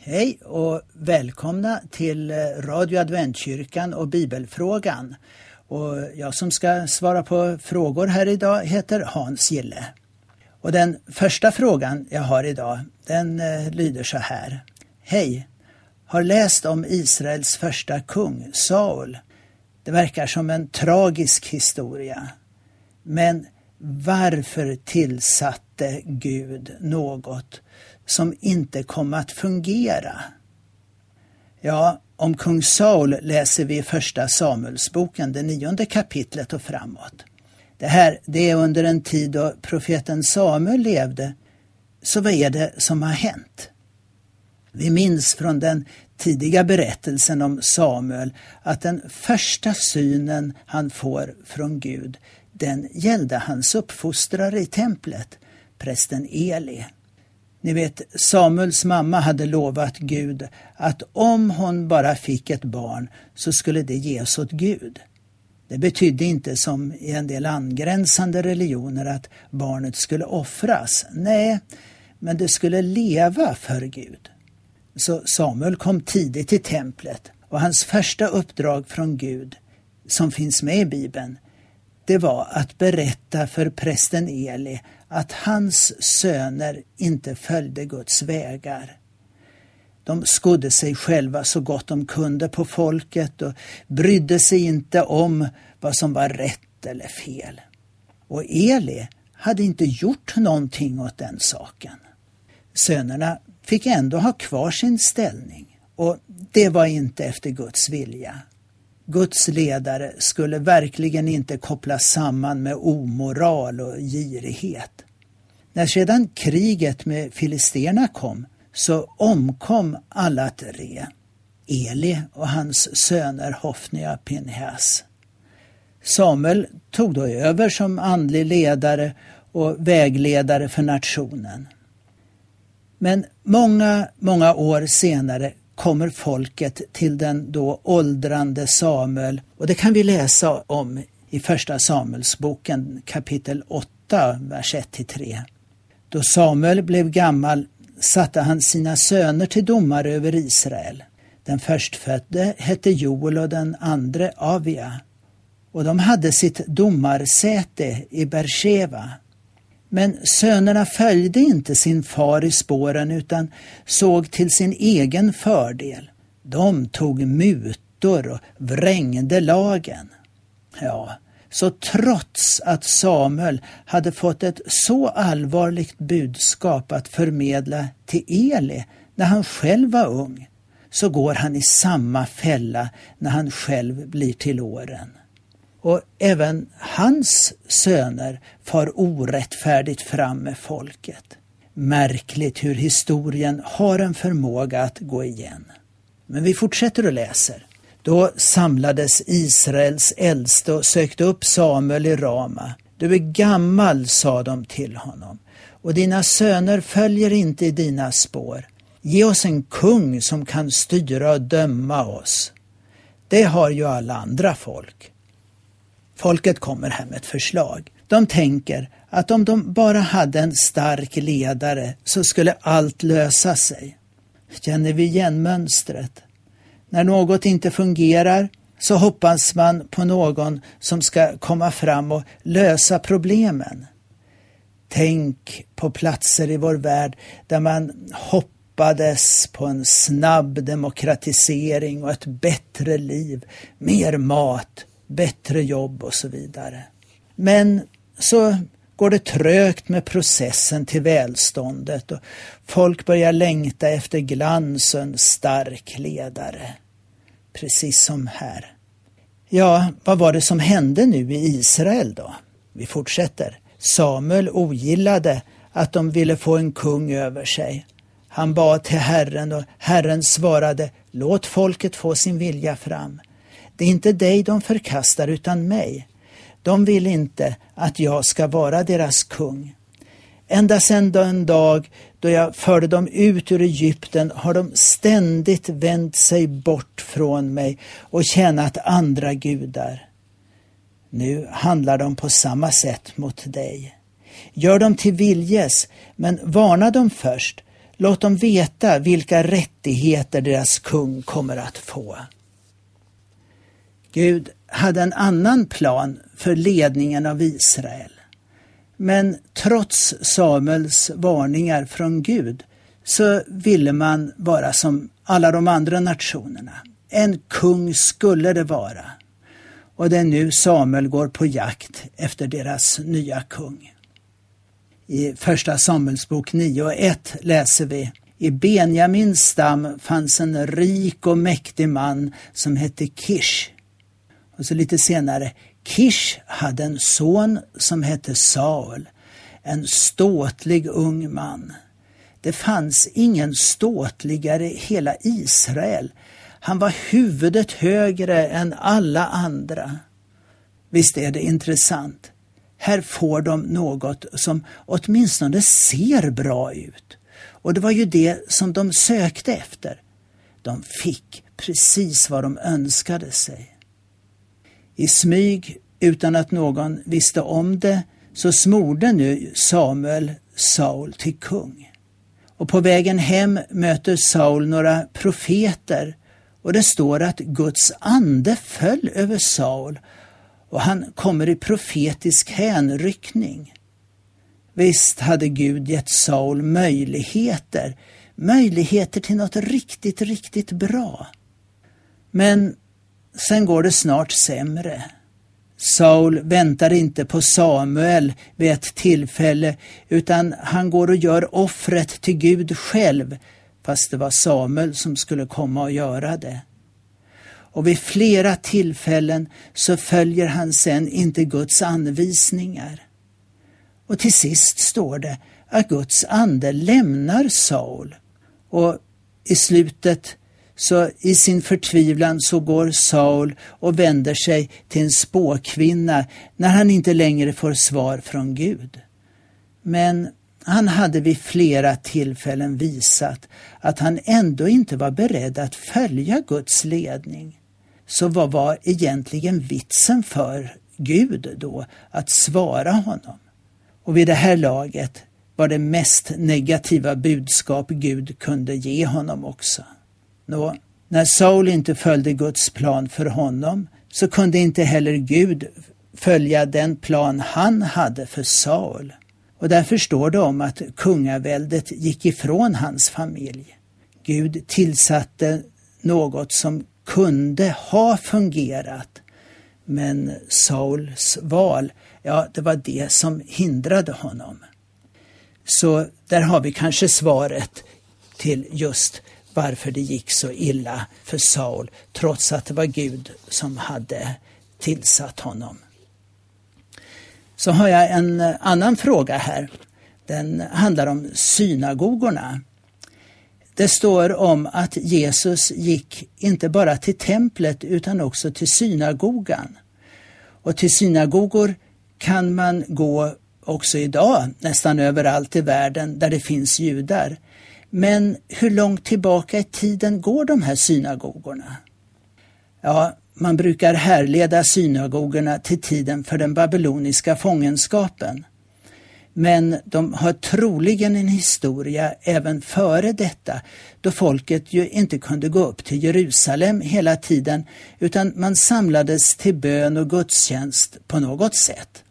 Hej och välkomna till eh, Radio Adventkyrkan och Bibelfrågan. Och jag som ska svara på frågor här idag heter Hans Gille. Och den första frågan jag har idag, den eh, lyder så här. Hej! Har läst om Israels första kung, Saul. Det verkar som en tragisk historia. Men varför inte Gud något som inte kom att fungera? Ja, om kung Saul läser vi i första Samuelsboken, det nionde kapitlet och framåt. Det här det är under en tid då profeten Samuel levde. Så vad är det som har hänt? Vi minns från den tidiga berättelsen om Samuel att den första synen han får från Gud den gällde hans uppfostrare i templet, prästen Eli. Ni vet, Samuels mamma hade lovat Gud att om hon bara fick ett barn så skulle det ges åt Gud. Det betydde inte som i en del angränsande religioner att barnet skulle offras. Nej, men det skulle leva för Gud. Så Samuel kom tidigt till templet och hans första uppdrag från Gud, som finns med i Bibeln, det var att berätta för prästen Eli att hans söner inte följde Guds vägar. De skodde sig själva så gott de kunde på folket och brydde sig inte om vad som var rätt eller fel. Och Eli hade inte gjort någonting åt den saken. Sönerna fick ändå ha kvar sin ställning och det var inte efter Guds vilja. Guds ledare skulle verkligen inte kopplas samman med omoral och girighet. När sedan kriget med filisterna kom så omkom alla tre, Eli och hans söner Hofnia och Pinhas. Samuel tog då över som andlig ledare och vägledare för nationen. Men många, många år senare kommer folket till den då åldrande Samuel och det kan vi läsa om i Första Samuelsboken kapitel 8, vers 1-3. Då Samuel blev gammal satte han sina söner till domare över Israel. Den förstfödde hette Joel och den andra Avia. Och de hade sitt domarsäte i Bersheva. Men sönerna följde inte sin far i spåren utan såg till sin egen fördel. De tog mutor och vrängde lagen. Ja, så trots att Samuel hade fått ett så allvarligt budskap att förmedla till Eli när han själv var ung, så går han i samma fälla när han själv blir till åren. Och även hans söner far orättfärdigt fram med folket. Märkligt hur historien har en förmåga att gå igen. Men vi fortsätter och läser. Då samlades Israels äldste och sökte upp Samuel i Rama. Du är gammal, sa de till honom, och dina söner följer inte i dina spår. Ge oss en kung som kan styra och döma oss. Det har ju alla andra folk. Folket kommer här med ett förslag. De tänker att om de bara hade en stark ledare så skulle allt lösa sig. Känner vi igen mönstret? När något inte fungerar så hoppas man på någon som ska komma fram och lösa problemen. Tänk på platser i vår värld där man hoppades på en snabb demokratisering och ett bättre liv, mer mat, bättre jobb och så vidare. Men så går det trögt med processen till välståndet och folk börjar längta efter glans och en stark ledare. Precis som här. Ja, vad var det som hände nu i Israel då? Vi fortsätter. Samuel ogillade att de ville få en kung över sig. Han bad till Herren och Herren svarade, låt folket få sin vilja fram. Det är inte dig de förkastar utan mig. De vill inte att jag ska vara deras kung. Ända sedan den dag då jag förde dem ut ur Egypten har de ständigt vänt sig bort från mig och tjänat andra gudar. Nu handlar de på samma sätt mot dig. Gör dem till viljes, men varna dem först. Låt dem veta vilka rättigheter deras kung kommer att få. Gud hade en annan plan för ledningen av Israel. Men trots Samuels varningar från Gud så ville man vara som alla de andra nationerna. En kung skulle det vara. Och det är nu Samuel går på jakt efter deras nya kung. I Första Samuelsbok 9 och 1 läser vi i Benjamins stam fanns en rik och mäktig man som hette Kish. Och så lite senare, Kish hade en son som hette Saul, en ståtlig ung man. Det fanns ingen ståtligare i hela Israel. Han var huvudet högre än alla andra. Visst är det intressant? Här får de något som åtminstone ser bra ut. Och det var ju det som de sökte efter. De fick precis vad de önskade sig. I smyg, utan att någon visste om det, så smorde nu Samuel Saul till kung. Och på vägen hem möter Saul några profeter och det står att Guds ande föll över Saul och han kommer i profetisk hänryckning. Visst hade Gud gett Saul möjligheter, möjligheter till något riktigt, riktigt bra. Men sen går det snart sämre. Saul väntar inte på Samuel vid ett tillfälle utan han går och gör offret till Gud själv fast det var Samuel som skulle komma och göra det. Och vid flera tillfällen så följer han sen inte Guds anvisningar. Och till sist står det att Guds ande lämnar Saul och i slutet så i sin förtvivlan så går Saul och vänder sig till en spåkvinna när han inte längre får svar från Gud. Men han hade vid flera tillfällen visat att han ändå inte var beredd att följa Guds ledning. Så vad var egentligen vitsen för Gud då att svara honom? Och vid det här laget var det mest negativa budskap Gud kunde ge honom också. Nå, när Saul inte följde Guds plan för honom så kunde inte heller Gud följa den plan han hade för Saul. Och därför står det om att kungaväldet gick ifrån hans familj. Gud tillsatte något som kunde ha fungerat, men Sauls val, ja, det var det som hindrade honom. Så där har vi kanske svaret till just varför det gick så illa för Saul trots att det var Gud som hade tillsatt honom. Så har jag en annan fråga här. Den handlar om synagogorna. Det står om att Jesus gick inte bara till templet utan också till synagogan. Och till synagogor kan man gå också idag nästan överallt i världen där det finns judar. Men hur långt tillbaka i tiden går de här synagogorna? Ja, man brukar härleda synagogorna till tiden för den babyloniska fångenskapen. Men de har troligen en historia även före detta då folket ju inte kunde gå upp till Jerusalem hela tiden utan man samlades till bön och gudstjänst på något sätt.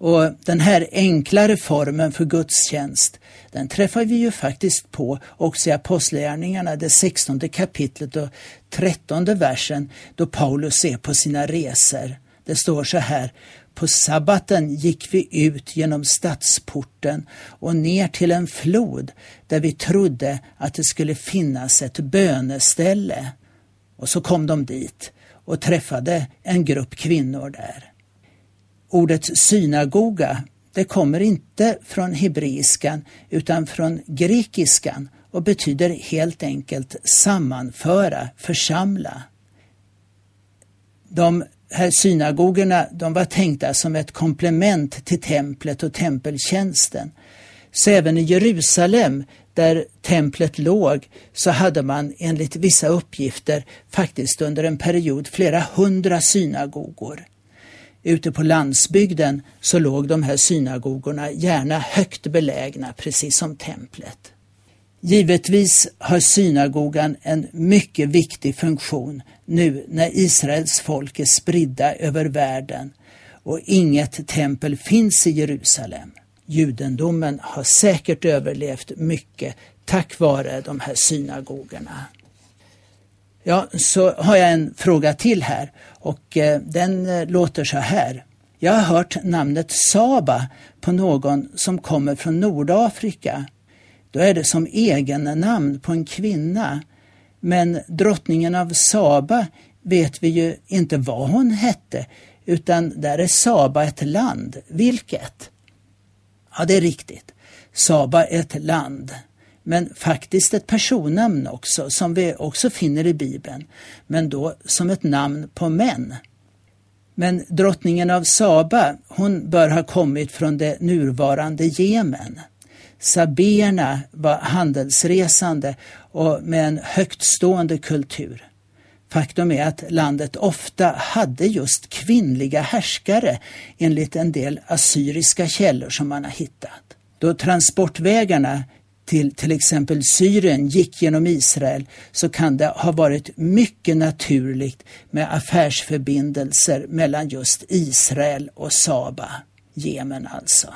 Och den här enklare formen för gudstjänst, den träffar vi ju faktiskt på också i Apostlagärningarna, det 16 kapitlet och 13 versen, då Paulus är på sina resor. Det står så här, på sabbaten gick vi ut genom stadsporten och ner till en flod där vi trodde att det skulle finnas ett böneställe. Och så kom de dit och träffade en grupp kvinnor där. Ordet synagoga det kommer inte från hebreiskan utan från grekiskan och betyder helt enkelt sammanföra, församla. De här synagogorna de var tänkta som ett komplement till templet och tempeltjänsten. Så även i Jerusalem, där templet låg, så hade man enligt vissa uppgifter faktiskt under en period flera hundra synagogor. Ute på landsbygden så låg de här synagogorna gärna högt belägna, precis som templet. Givetvis har synagogan en mycket viktig funktion nu när Israels folk är spridda över världen och inget tempel finns i Jerusalem. Judendomen har säkert överlevt mycket tack vare de här synagogorna. Ja, så har jag en fråga till här och eh, den eh, låter så här. Jag har hört namnet Saba på någon som kommer från Nordafrika. Då är det som egennamn på en kvinna. Men drottningen av Saba vet vi ju inte vad hon hette, utan där är Saba ett land. Vilket? Ja, det är riktigt. Saba är ett land men faktiskt ett personnamn också, som vi också finner i Bibeln, men då som ett namn på män. Men drottningen av Saba, hon bör ha kommit från det nuvarande Jemen. Saberna var handelsresande och med en högtstående kultur. Faktum är att landet ofta hade just kvinnliga härskare enligt en del assyriska källor som man har hittat. Då transportvägarna till till exempel Syrien gick genom Israel så kan det ha varit mycket naturligt med affärsförbindelser mellan just Israel och Saba, Jemen alltså.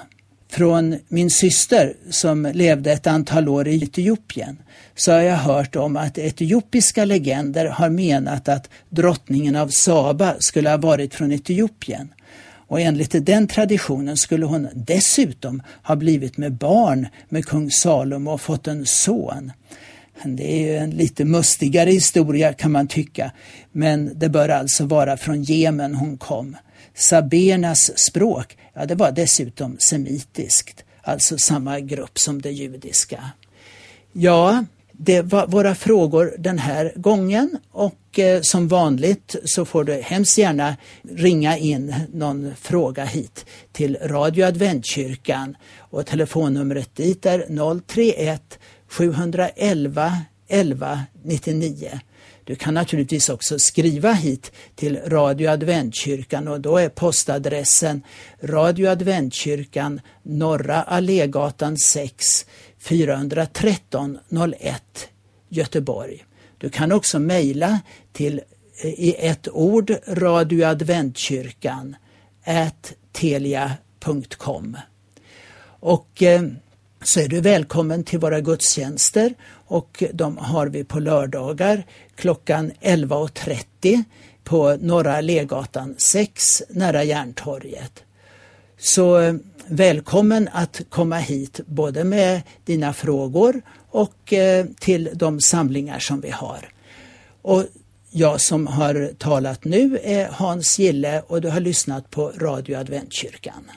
Från min syster som levde ett antal år i Etiopien så har jag hört om att etiopiska legender har menat att drottningen av Saba skulle ha varit från Etiopien och enligt den traditionen skulle hon dessutom ha blivit med barn med kung Salomo och fått en son. Det är ju en lite mustigare historia kan man tycka, men det bör alltså vara från Jemen hon kom. Sabernas språk, ja det var dessutom semitiskt, alltså samma grupp som det judiska. Ja, det var våra frågor den här gången och eh, som vanligt så får du hemskt gärna ringa in någon fråga hit till Radio Adventkyrkan och telefonnumret dit är 031 711 11 99. Du kan naturligtvis också skriva hit till Radio Adventkyrkan och då är postadressen Radio Adventkyrkan Norra Allégatan 6 413 01 Göteborg. Du kan också mejla till eh, i ett ord radioadventkyrkan telia.com. Och eh, så är du välkommen till våra gudstjänster och de har vi på lördagar klockan 11.30 på Norra Legatan 6 nära Järntorget. Så eh, välkommen att komma hit både med dina frågor och eh, till de samlingar som vi har. Och jag som har talat nu är Hans Gille och du har lyssnat på Radio Adventkyrkan.